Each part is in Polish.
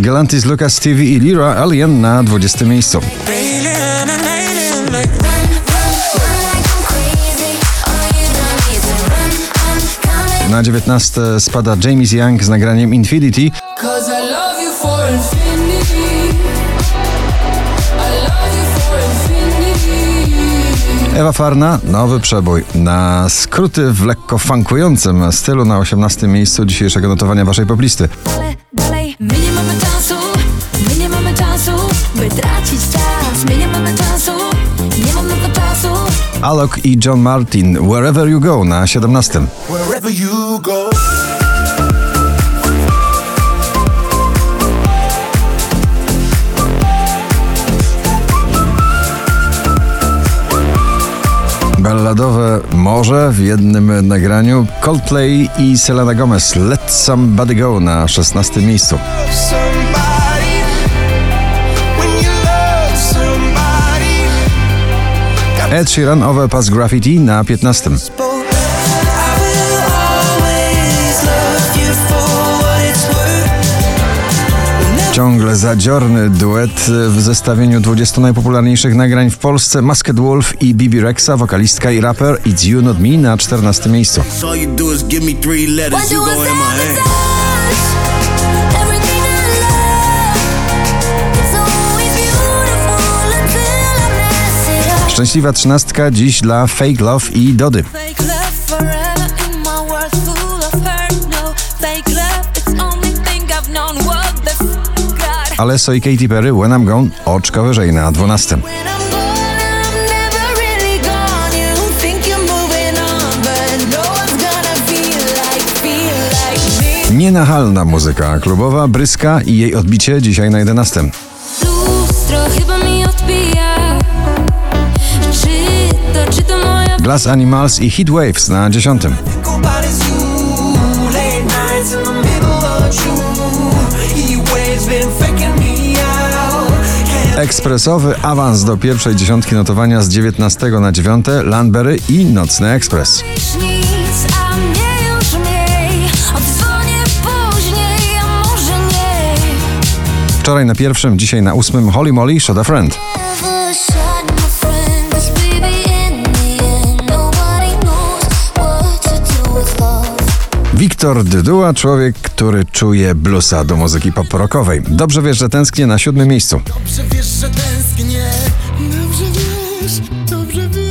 Galantis, Lucas, Stevie i Lira Alien na 20 miejscu. Na 19 spada James Young z nagraniem Infinity. Ewa Farna, nowy przebój. Na skróty w lekko funkującym stylu na 18 miejscu dzisiejszego notowania waszej poplisty. Nie mamy czasu, my nie mamy czasu, by tracić czas. My nie mamy czasu, nie mam na to czasu. Alok i John Martin, Wherever You Go na 17. Wherever you go. Balladowe Morze w jednym nagraniu Coldplay i Selena Gomez Let Somebody Go na 16 miejscu. Ed Sheeran Overpass Graffiti na 15. Ciągle zadziorny duet w zestawieniu 20 najpopularniejszych nagrań w Polsce Masked Wolf i Bibi Rexa, wokalistka i raper It's You Not Me na 14 miejscu. Szczęśliwa trzynastka dziś dla Fake Love i Dody. Alesso i Katy Perry When I'm Gone oczko wyżej na 12. When I'm gone, I'm never really gone. You think you're moving on, but no. Nienachalna muzyka klubowa, Bryska i jej odbicie dzisiaj na 11. Lustro chyba mi odbija. Czy to, czy to moja Glass Animals i Heat Waves na 10. Ekspresowy awans do pierwszej dziesiątki notowania z 19 na 9. Landberry i Nocny Ekspres. Wczoraj na pierwszym, dzisiaj na ósmym Holly Molly Shot a friend, Wiktor Dyduła, człowiek, który czuje bluesa do muzyki pop-rockowej. Dobrze wiesz, że tęsknię na siódmym miejscu. Dobrze wiesz, że tęsknię. Dobrze wiesz, dobrze wiesz.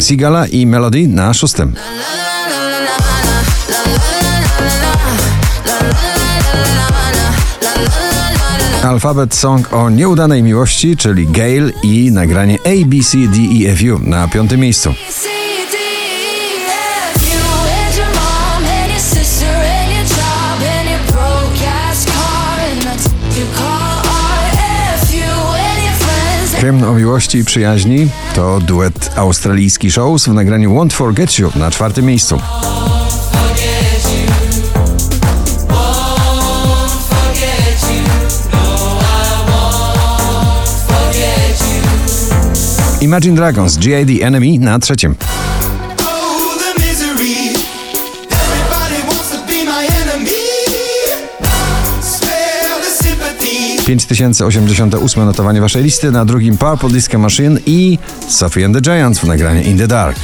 Sigala i Melody na szóstym. Alfabet Song o nieudanej miłości, czyli Gail i nagranie A, B, C, D, E, F, U na piątym miejscu. Hymn o miłości i przyjaźni to duet australijski shows w nagraniu Won't Forget You na czwartym miejscu. Imagine Dragons, G.I.D. Enemy na trzecim. Oh, the misery. Everybody wants to be my enemy. Spare the sympathy. 5088 notowanie waszej listy, na drugim Purple Disco Machine i Sophie and the Giants w nagraniu In the Dark.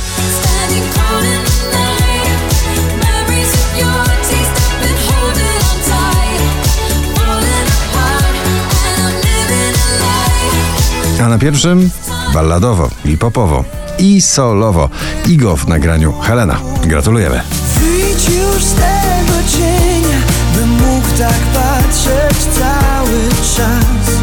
Na pierwszym balladowo i popowo i solowo Igo w nagraniu Helena. Gratulujemy. Wyjdź już z tego cienia, bym mógł tak patrzeć cały czas.